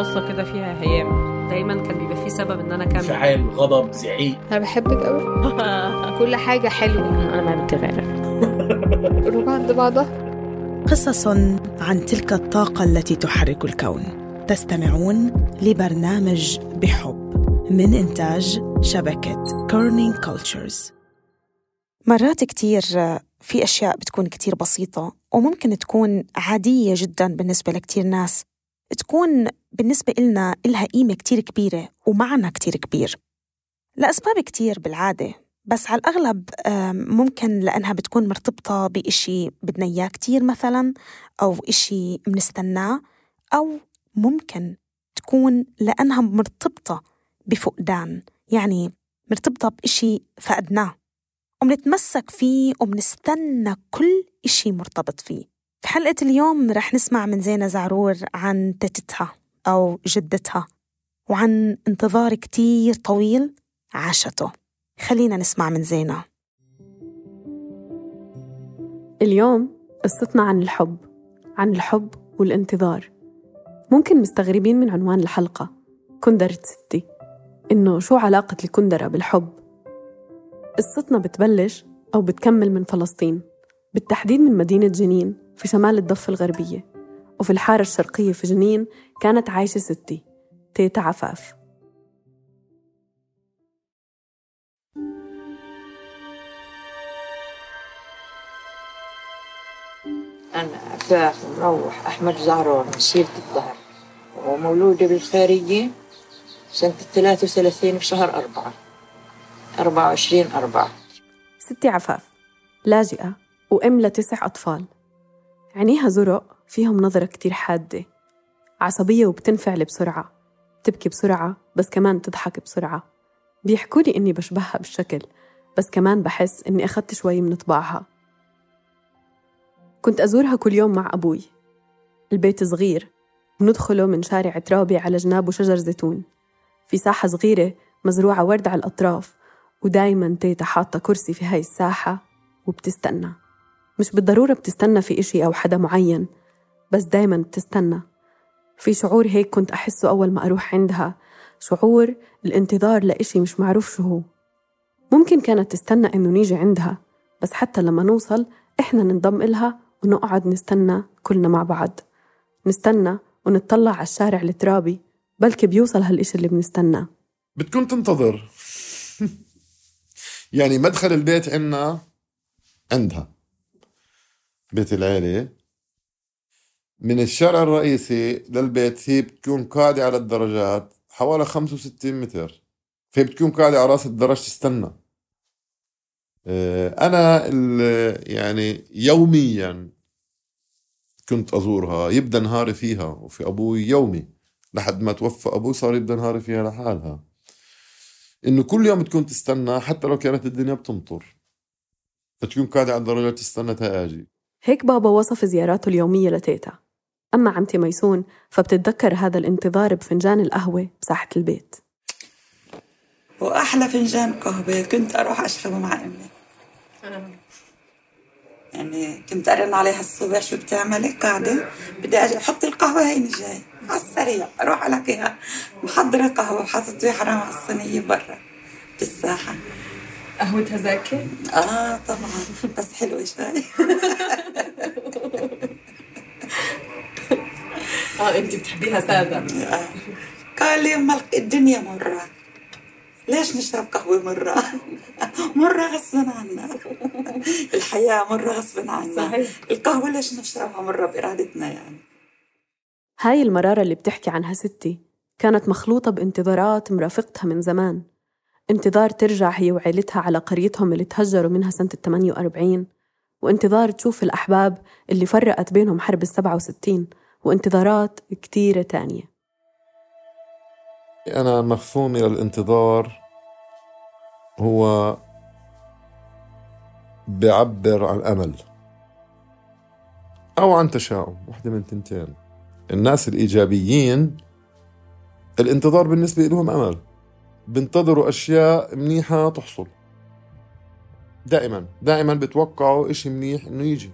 بصة كده فيها هيام. دايما كان بيبقى في سبب إن أنا أكمل. انفعال غضب زعيق. أنا بحبك قوي كل حاجة حلوة. أنا ما بتغير قلوب عند بعضها. قصص عن تلك الطاقة التي تحرك الكون. تستمعون لبرنامج بحب من إنتاج شبكة Kerning Cultures مرات كتير في أشياء بتكون كتير بسيطة وممكن تكون عادية جدا بالنسبة لكتير ناس. تكون بالنسبة إلنا إلها قيمة كتير كبيرة ومعنى كتير كبير. لأسباب كتير بالعادة بس على الأغلب ممكن لأنها بتكون مرتبطة بإشي بدنا إياه كتير مثلا أو إشي بنستناه أو ممكن تكون لأنها مرتبطة بفقدان يعني مرتبطة بإشي فقدناه. ومنتمسك فيه ومنستنى كل إشي مرتبط فيه. في حلقة اليوم رح نسمع من زينة زعرور عن تتتها. أو جدتها وعن انتظار كتير طويل عاشته. خلينا نسمع من زينة. اليوم قصتنا عن الحب عن الحب والانتظار. ممكن مستغربين من عنوان الحلقة كندرة ستي. إنه شو علاقة الكندرة بالحب؟ قصتنا بتبلش أو بتكمل من فلسطين بالتحديد من مدينة جنين في شمال الضفة الغربية. وفي الحارة الشرقية في جنين كانت عايشة ستي تيتا عفاف. أنا عفاف مروح أحمد زهرون من سيرة الظهر ومولودة بالخارجية سنة 33 بشهر أربعة 24 أربعة. ستي عفاف لاجئة وأم لتسع أطفال. عينيها زرق فيهم نظرة كتير حادة. عصبية وبتنفعل بسرعة. بتبكي بسرعة بس كمان تضحك بسرعة. بيحكوا لي إني بشبهها بالشكل بس كمان بحس إني أخدت شوي من طباعها. كنت أزورها كل يوم مع أبوي. البيت صغير. بندخله من شارع ترابي على جنابه شجر زيتون. في ساحة صغيرة مزروعة ورد على الأطراف ودايما تيتا حاطة كرسي في هاي الساحة وبتستنى. مش بالضرورة بتستنى في إشي أو حدا معين. بس دايما بتستنى. في شعور هيك كنت أحسه أول ما أروح عندها. شعور الانتظار لإشي مش معروف شو هو. ممكن كانت تستنى إنه نيجي عندها بس حتى لما نوصل إحنا ننضم إلها ونقعد نستنى كلنا مع بعض. نستنى ونطلع على الشارع الترابي بلكي بيوصل هالإشي اللي بنستناه بتكون تنتظر. يعني مدخل البيت عنا عندها. بيت العيلة. من الشارع الرئيسي للبيت هي بتكون قاعدة على الدرجات حوالي 65 متر. فهي بتكون قاعدة على رأس الدرج تستنى. آه، أنا يعني يوميا كنت أزورها يبدأ نهاري فيها وفي أبوي يومي. لحد ما توفى أبوي صار يبدأ نهاري فيها لحالها. إنه كل يوم تكون تستنى حتى لو كانت الدنيا بتمطر. تكون قاعدة على الدرجات تستنى تأجي. هيك بابا وصف زياراته اليومية لتيتا. أما عمتي ميسون فبتتذكر هذا الانتظار بفنجان القهوة بساحة البيت. وأحلى فنجان قهوة كنت أروح أشربه مع أمي. يعني كنت أرن عليها الصبح شو بتعملي؟ قاعدة. بدي أجي أحط القهوة هيني جاي. على السريع. أروح ألاقيها محضرة قهوة وحاطط فيها حرام على الصينية برا بالساحة. قهوتها زاكي؟ آه طبعا. بس حلوة شوي. آه انت بتحبيها سادة آه. قال لي الدنيا مرة ليش نشرب قهوة مرة؟ مرة غصبا عنا الحياة مرة غصبا عنا صحيح. القهوة ليش نشربها مرة بإرادتنا يعني هاي المرارة اللي بتحكي عنها ستي كانت مخلوطة بانتظارات مرافقتها من زمان انتظار ترجع هي وعيلتها على قريتهم اللي تهجروا منها سنة 48 وانتظار تشوف الأحباب اللي فرقت بينهم حرب السبعة وستين وانتظارات كتيرة تانية. أنا مفهومي للانتظار هو بيعبر عن أمل أو عن تشاؤم واحدة من تنتين. الناس الإيجابيين الانتظار بالنسبة لهم أمل. بنتظروا أشياء منيحة تحصل. دائما دائما بتوقعوا إشي منيح إنه يجي.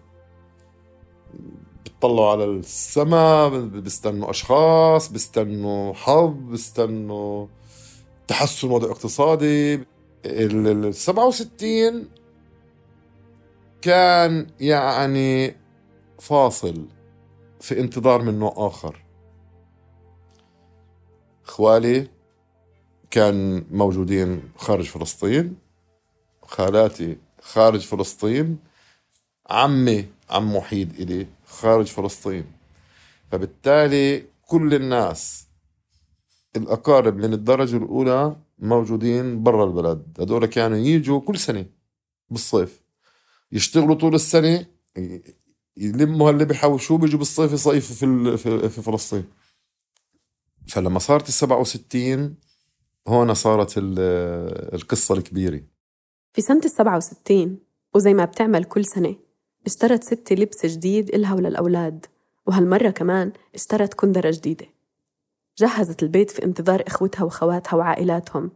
بيطلعوا على السماء بيستنوا أشخاص بيستنوا حظ بيستنوا تحسن وضع اقتصادي. ال 67 كان يعني فاصل في انتظار من نوع آخر. خوالي كان موجودين خارج فلسطين خالاتي خارج فلسطين عمي عم وحيد إلي خارج فلسطين. فبالتالي كل الناس الأقارب من الدرجة الأولى موجودين برا البلد. هذول كانوا يجوا كل سنة بالصيف. يشتغلوا طول السنة يلموا اللي بيحوشوه بيجوا بالصيف يصيفوا في في فلسطين. فلما صارت ال 67 هون صارت القصة الكبيرة. في سنة ال 67 وزي ما بتعمل كل سنة اشترت ستي لبس جديد إلها وللأولاد وهالمرة كمان اشترت كندرة جديدة. جهزت البيت في انتظار إخوتها وخواتها وعائلاتهم.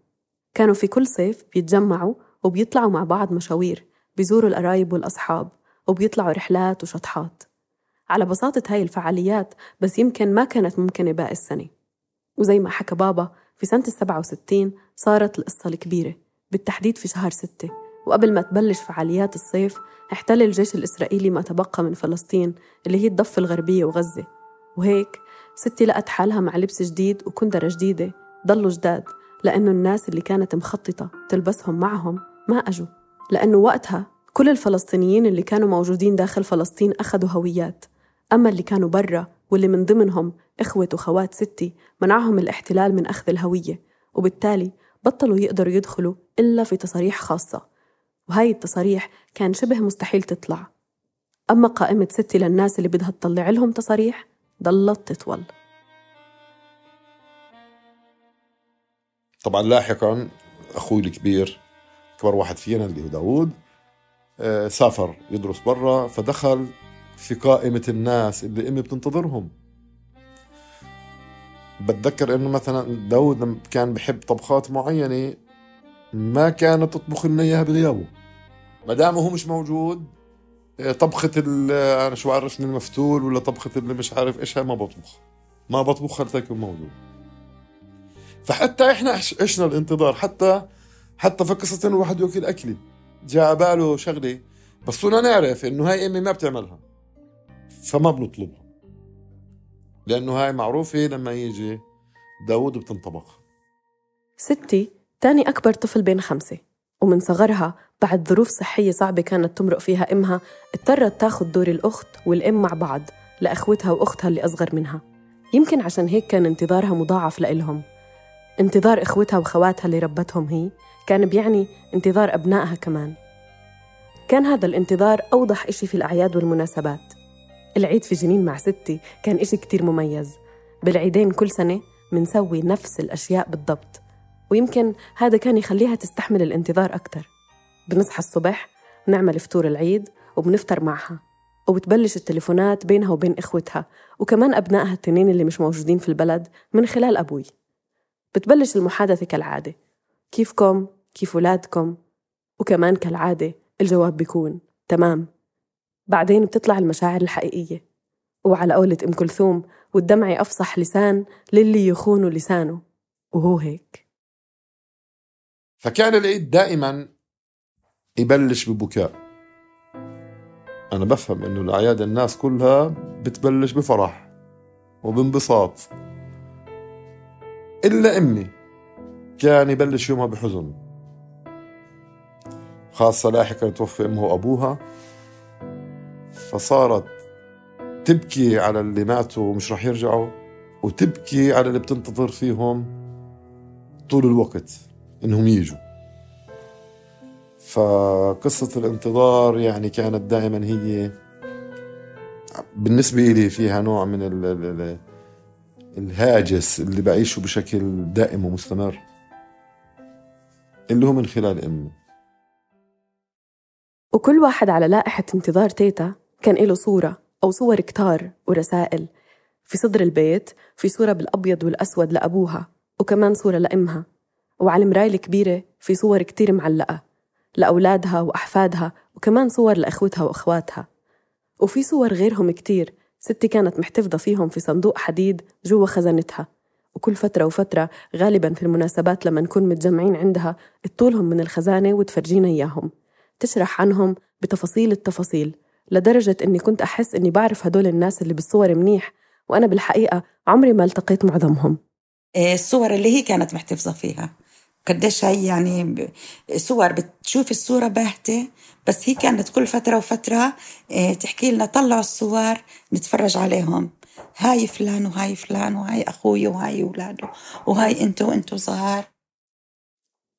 كانوا في كل صيف بيتجمعوا وبيطلعوا مع بعض مشاوير بيزوروا القرايب والأصحاب وبيطلعوا رحلات وشطحات. على بساطة هاي الفعاليات بس يمكن ما كانت ممكنة باقي السنة. وزي ما حكى بابا في سنة السبعة وستين صارت القصة الكبيرة بالتحديد في شهر ستة. وقبل ما تبلش فعاليات الصيف احتل الجيش الإسرائيلي ما تبقى من فلسطين اللي هي الضفة الغربية وغزة. وهيك ستي لقت حالها مع لبس جديد وكندرة جديدة ضلوا جداد لأنه الناس اللي كانت مخططة تلبسهم معهم ما أجوا. لأنه وقتها كل الفلسطينيين اللي كانوا موجودين داخل فلسطين أخذوا هويات. أما اللي كانوا برا واللي من ضمنهم إخوة وخوات ستي منعهم الاحتلال من أخذ الهوية. وبالتالي بطلوا يقدروا يدخلوا إلا في تصاريح خاصة. وهاي التصاريح كان شبه مستحيل تطلع. أما قائمة ستي للناس اللي بدها تطلع لهم تصاريح ضلت تطول. طبعا لاحقا أخوي الكبير أكبر واحد فينا اللي هو داوود آه، سافر يدرس برا فدخل في قائمة الناس اللي أمي بتنتظرهم. بتذكر إنه مثلا داود كان بحب طبخات معينة ما كانت تطبخ لنا إياها بغيابه. ما دام هو مش موجود آه، طبخة أنا شو عرفني المفتول ولا طبخة اللي مش عارف إيش ما بطبخ. ما بطبخ حتى يكون موجود. فحتى إحنا عشنا الانتظار حتى حتى في قصة إنه الواحد ياكل اكلي جاء باله شغلة بس صرنا نعرف إنه هاي أمي ما بتعملها. فما بنطلبها. لأنه هاي معروفة لما يجي داود بتنطبخ. ستي تاني أكبر طفل بين خمسة. ومن صغرها بعد ظروف صحية صعبة كانت تمرق فيها إمها اضطرت تاخد دور الأخت والأم مع بعض لأخوتها وأختها اللي أصغر منها. يمكن عشان هيك كان انتظارها مضاعف لإلهم. انتظار إخوتها وخواتها اللي ربتهم هي كان بيعني انتظار أبنائها كمان. كان هذا الانتظار أوضح إشي في الأعياد والمناسبات. العيد في جنين مع ستي كان إشي كتير مميز. بالعيدين كل سنة منسوي نفس الأشياء بالضبط. ويمكن هذا كان يخليها تستحمل الانتظار أكتر بنصحى الصبح بنعمل فطور العيد وبنفطر معها وبتبلش التليفونات بينها وبين إخوتها وكمان أبنائها التنين اللي مش موجودين في البلد من خلال أبوي بتبلش المحادثة كالعادة كيفكم؟ كيف ولادكم؟ وكمان كالعادة الجواب بيكون تمام بعدين بتطلع المشاعر الحقيقية وعلى قولة أم كلثوم والدمع أفصح لسان للي يخون لسانه وهو هيك فكان العيد دائما يبلش ببكاء. أنا بفهم إنه الأعياد الناس كلها بتبلش بفرح وبانبساط. إلا أمي كان يبلش يومها بحزن. خاصة لاحقا توفي أمه وأبوها. فصارت تبكي على اللي ماتوا ومش رح يرجعوا وتبكي على اللي بتنتظر فيهم طول الوقت. إنهم يجوا. فقصة الانتظار يعني كانت دائما هي بالنسبة لي فيها نوع من ال ال الهاجس اللي بعيشه بشكل دائم ومستمر اللي هو من خلال أمي وكل واحد على لائحة انتظار تيتا كان له صورة أو صور كتار ورسائل في صدر البيت في صورة بالأبيض والأسود لأبوها وكمان صورة لأمها. وعلى المراية الكبيرة في صور كتير معلقة لأولادها وأحفادها وكمان صور لأخوتها وأخواتها. وفي صور غيرهم كتير ستي كانت محتفظة فيهم في صندوق حديد جوا خزانتها وكل فترة وفترة غالبا في المناسبات لما نكون متجمعين عندها تطولهم من الخزانة وتفرجينا إياهم. تشرح عنهم بتفاصيل التفاصيل لدرجة إني كنت أحس إني بعرف هدول الناس اللي بالصور منيح وأنا بالحقيقة عمري ما التقيت معظمهم. إيه، الصور اللي هي كانت محتفظة فيها. قديش هي يعني صور بتشوف الصورة باهتة بس هي كانت كل فترة وفترة إيه، تحكي لنا طلعوا الصور نتفرج عليهم. هاي فلان وهاي فلان وهاي أخوي وهاي أولاده وهاي أنتو وأنتو صغار.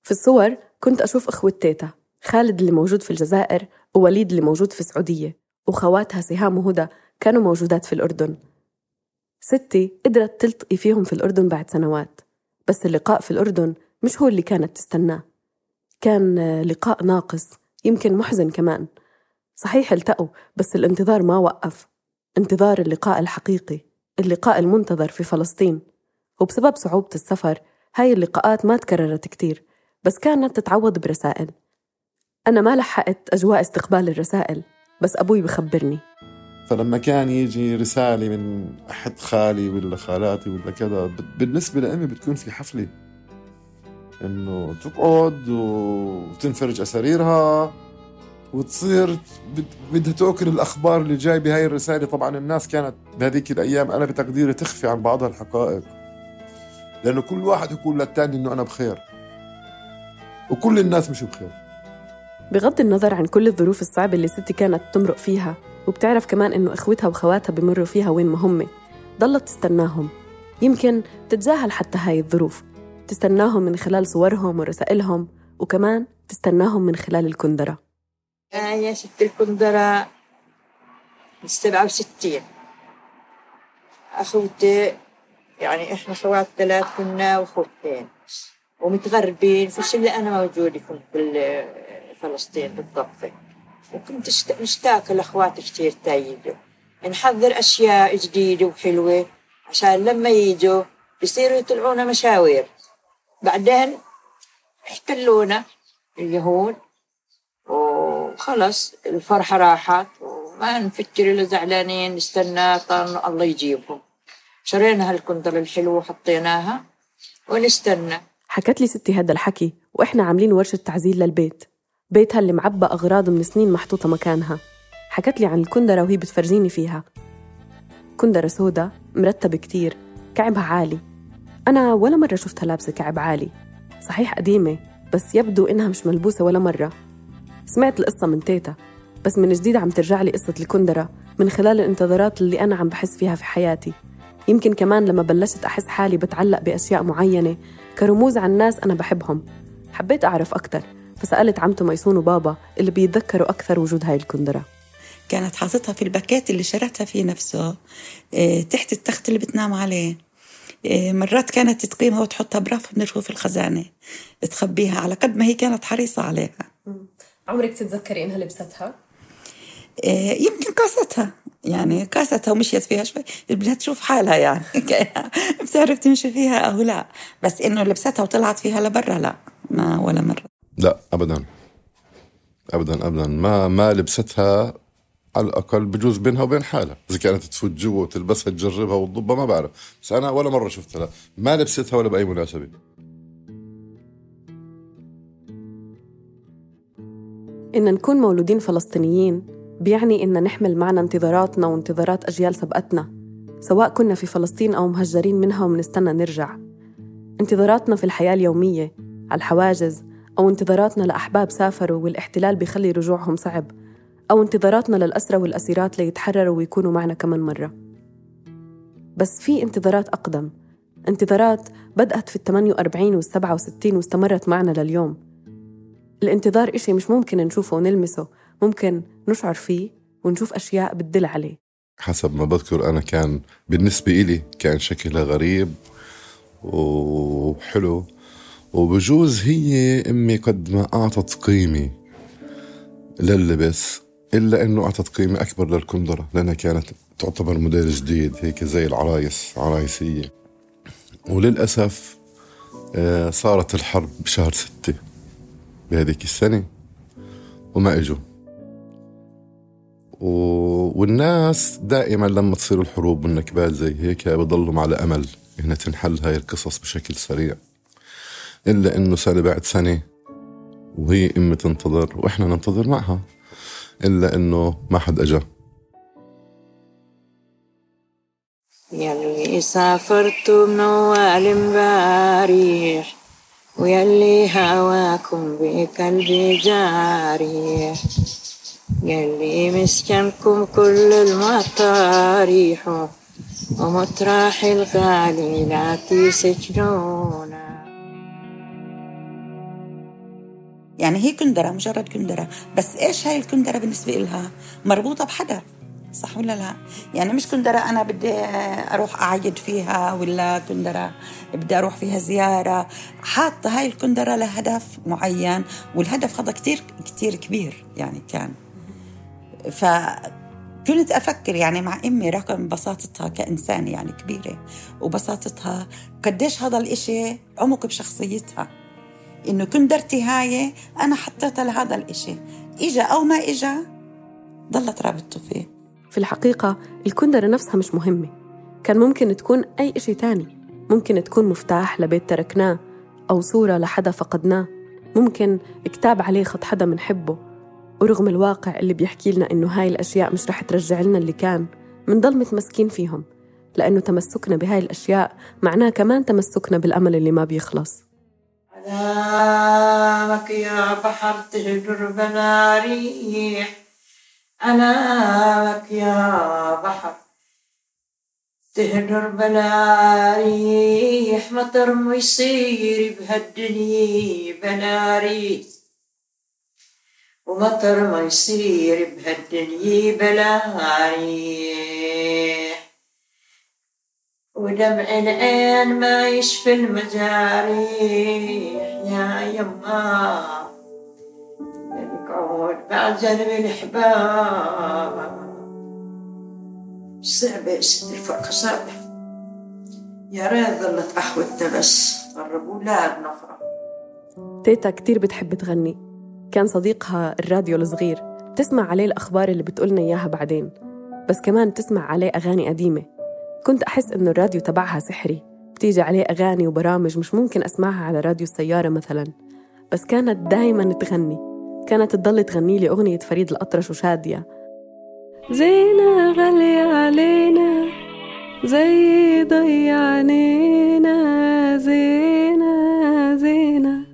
في الصور كنت أشوف أخوة تيتا خالد اللي موجود في الجزائر ووليد اللي موجود في السعودية وخواتها سهام وهدى كانوا موجودات في الأردن. ستي قدرت تلتقي فيهم في الأردن بعد سنوات بس اللقاء في الأردن مش هو اللي كانت تستناه. كان لقاء ناقص يمكن محزن كمان. صحيح التقوا بس الانتظار ما وقف. انتظار اللقاء الحقيقي اللقاء المنتظر في فلسطين. وبسبب صعوبة السفر هاي اللقاءات ما تكررت كتير بس كانت تتعوض برسائل. أنا ما لحقت أجواء استقبال الرسائل بس أبوي بخبرني. فلما كان يجي رسالة من أحد خالي ولا خالاتي ولا كذا بالنسبة لأمي بتكون في حفلة. إنه تقعد وتنفرج أساريرها وتصير بدها تأكل الأخبار اللي جاي بهاي الرسالة. طبعا الناس كانت بهذيك الأيام أنا بتقديري تخفي عن بعضها الحقائق. لأنه كل واحد يقول للتاني إنه أنا بخير. وكل الناس مش بخير. بغض النظر عن كل الظروف الصعبة اللي ستي كانت تمرق فيها وبتعرف كمان إنه إخوتها وخواتها بمروا فيها وين ما هم ضلت تستناهم. يمكن تتجاهل حتى هاي الظروف. تستناهم من خلال صورهم ورسائلهم وكمان تستناهم من خلال الكندرة. آه يا ست الكندرة من سبعة وستين. أخوتي يعني إحنا خوات ثلاث كنا وأخوتين ومتغربين في اللي أنا موجودة كنت بفلسطين بالضبط. وكنت مشتاقة لأخواتي كتير تيجوا نحضر أشياء جديدة وحلوة عشان لما يجوا بيصيروا يطلعونا مشاوير. بعدين احتلونا اليهود وخلص الفرحة راحت وما نفكر إلا زعلانين نستنى الله يجيبهم. شرينا هالكندر الحلوة وحطيناها ونستنى. حكت لي ستي هذا الحكي وإحنا عاملين ورشة تعزيل للبيت. بيتها اللي معبى أغراض من سنين محطوطة مكانها. حكت لي عن الكندرة وهي بتفرجيني فيها. كندرة سودا مرتبة كتير كعبها عالي. أنا ولا مرة شفتها لابسة كعب عالي. صحيح قديمة بس يبدو إنها مش ملبوسة ولا مرة. سمعت القصة من تيتا بس من جديد عم ترجع لي قصة الكندرة من خلال الانتظارات اللي أنا عم بحس فيها في حياتي. يمكن كمان لما بلشت أحس حالي بتعلق بأشياء معينة كرموز عن ناس أنا بحبهم. حبيت أعرف أكتر فسألت عمته ميسون وبابا اللي بيتذكروا أكثر وجود هاي الكندرة. كانت حاطتها في الباكيت اللي شرتها فيه نفسه إيه، تحت التخت اللي بتنام عليه. مرات كانت تقيمها وتحطها برف من رفوف الخزانة تخبيها على قد ما هي كانت حريصة عليها. عمرك تتذكري إنها لبستها؟ إيه، يمكن قاستها يعني كاستها ومشيت فيها شوي. بدها تشوف حالها يعني. بتعرف تمشي فيها أو لا. بس إنه لبستها وطلعت فيها لبرا لا ما ولا مرة. لا أبدا. أبدا أبدا. ما ما لبستها على الأقل بجوز بينها وبين حالها. إذا كانت تفوت جوا وتلبسها تجربها وتضبها ما بعرف. بس أنا ولا مرة شفتها ما لبستها ولا بأي مناسبة. إن نكون مولودين فلسطينيين بيعني إن نحمل معنا انتظاراتنا وانتظارات أجيال سبقتنا سواء كنا في فلسطين أو مهجرين منها ومنستنى نرجع. انتظاراتنا في الحياة اليومية على الحواجز أو انتظاراتنا لأحباب سافروا والاحتلال بيخلي رجوعهم صعب. أو انتظاراتنا للأسرى والأسيرات ليتحرروا ويكونوا معنا كمان مرة. بس في انتظارات أقدم. انتظارات بدأت في الثمانية وأربعين والسبعة وستين واستمرت معنا لليوم. الانتظار إشي مش ممكن نشوفه ونلمسه. ممكن نشعر فيه ونشوف أشياء بتدل عليه. حسب ما بذكر أنا كان بالنسبة إلي كان شكلها غريب وحلو. وبجوز هي أمي قد ما أعطت قيمة لللبس. إلا أنه أعطت قيمة أكبر للكندرة لأنها كانت تعتبر موديل جديد هيك زي العرايس عرايسية. وللأسف آه، صارت الحرب بشهر ستة بهذيك السنة وما إجوا. و... والناس دائما لما تصير الحروب والنكبات زي هيك بضلهم على أمل إنها تنحل هاي القصص بشكل سريع. إلا إنه سنة بعد سنة وهي ام تنتظر وإحنا ننتظر معها. إلا إنه ما حد اجى يلي سافرتوا موال امبارح ويلي هواكم بقلبي جارح يلي مسكنكم كل المطاريح ومطرح الغالي لا تسجنونا يعني هي كندرة مجرد كندرة بس إيش هاي الكندرة بالنسبة إلها؟ مربوطة بحدا صح ولا لا؟ يعني مش كندرة أنا بدي أروح أعيد فيها ولا كندرة بدي أروح فيها زيارة. حاطة هاي الكندرة لهدف معين والهدف هذا كتير كتير كبير يعني كان. فكنت أفكر يعني مع أمي رغم بساطتها كإنسان يعني كبيرة وبساطتها قديش هذا الإشي عمق بشخصيتها. إنه كندرتي هاي أنا حطيتها لهذا الإشي. إجا أو ما إجا ضلت رابطته فيه. في الحقيقة الكندرة نفسها مش مهمة. كان ممكن تكون أي إشي تاني. ممكن تكون مفتاح لبيت تركناه أو صورة لحدا فقدناه. ممكن كتاب عليه خط حدا منحبه. ورغم الواقع اللي بيحكي لنا إنه هاي الأشياء مش رح ترجع لنا اللي كان منضل متمسكين فيهم. لأنه تمسكنا بهاي الأشياء معناه كمان تمسكنا بالأمل اللي ما بيخلص. سلامك يا بحر تهدر بلا ريح أنامك يا بحر تهدر بلا ريح مطر ما يصير بهالدنيا بلا ريح ومطر ما يصير بهالدنيا بلا ريح ودمع العين ما يشفي المجاريح يا يما. القعود بعد جنب الحباب صعبة ست الفرقة صعبة يا ريت ظلت أخوتنا بس قربوا أولاد نخرة تيتا كتير بتحب تغني. كان صديقها الراديو الصغير. بتسمع عليه الأخبار اللي بتقولنا إياها بعدين. بس كمان تسمع عليه أغاني قديمة. كنت أحس إنه الراديو تبعها سحري. بتيجي عليه أغاني وبرامج مش ممكن أسمعها على راديو السيارة مثلا. بس كانت دايما تغني. كانت تضل تغني لي أغنية فريد الأطرش وشادية. زينة غالية علينا زي ضي عينينا زينة زينة.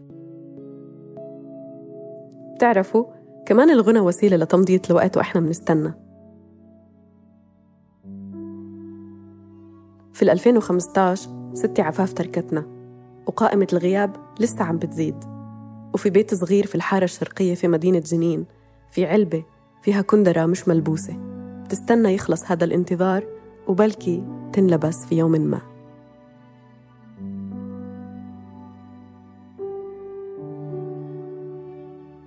بتعرفوا كمان الغنى وسيلة لتمضية الوقت وإحنا بنستنى. في 2015 ستي عفاف تركتنا وقائمة الغياب لسه عم بتزيد. وفي بيت صغير في الحارة الشرقية في مدينة جنين في علبة فيها كندرة مش ملبوسة. بتستنى يخلص هذا الانتظار وبلكي تنلبس في يوم ما.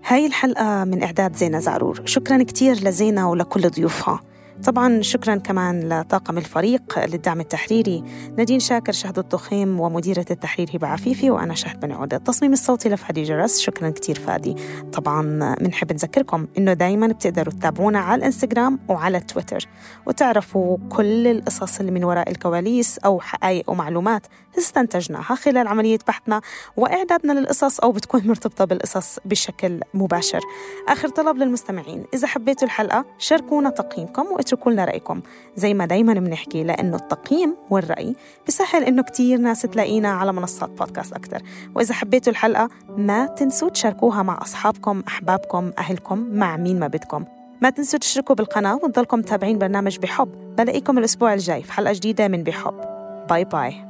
هاي الحلقة من إعداد زينة زعرور. شكرا كتير لزينة ولكل ضيوفها. طبعا شكرا كمان لطاقم الفريق للدعم التحريري نادين شاكر شهد الضخيم ومديرة التحرير هبة عفيفي وأنا شهد بن عودة. التصميم الصوتي لفادي جرس شكرا كتير فادي. طبعا بنحب نذكركم إنه دايما بتقدروا تتابعونا على الإنستغرام وعلى تويتر وتعرفوا كل القصص اللي من وراء الكواليس أو حقائق ومعلومات استنتجناها خلال عملية بحثنا وإعدادنا للقصص أو بتكون مرتبطة بالقصص بشكل مباشر. آخر طلب للمستمعين إذا حبيتوا الحلقة شاركونا تقييمكم واتركوا لنا رأيكم. زي ما دايما بنحكي لأنه التقييم والرأي بسهل إنه كتير ناس تلاقينا على منصات بودكاست أكتر. وإذا حبيتوا الحلقة ما تنسوا تشاركوها مع أصحابكم أحبابكم أهلكم مع مين ما بدكم. ما تنسوا تشتركوا بالقناة وتضلكم متابعين برنامج بحب. بلاقيكم الأسبوع الجاي في حلقة جديدة من بحب. باي باي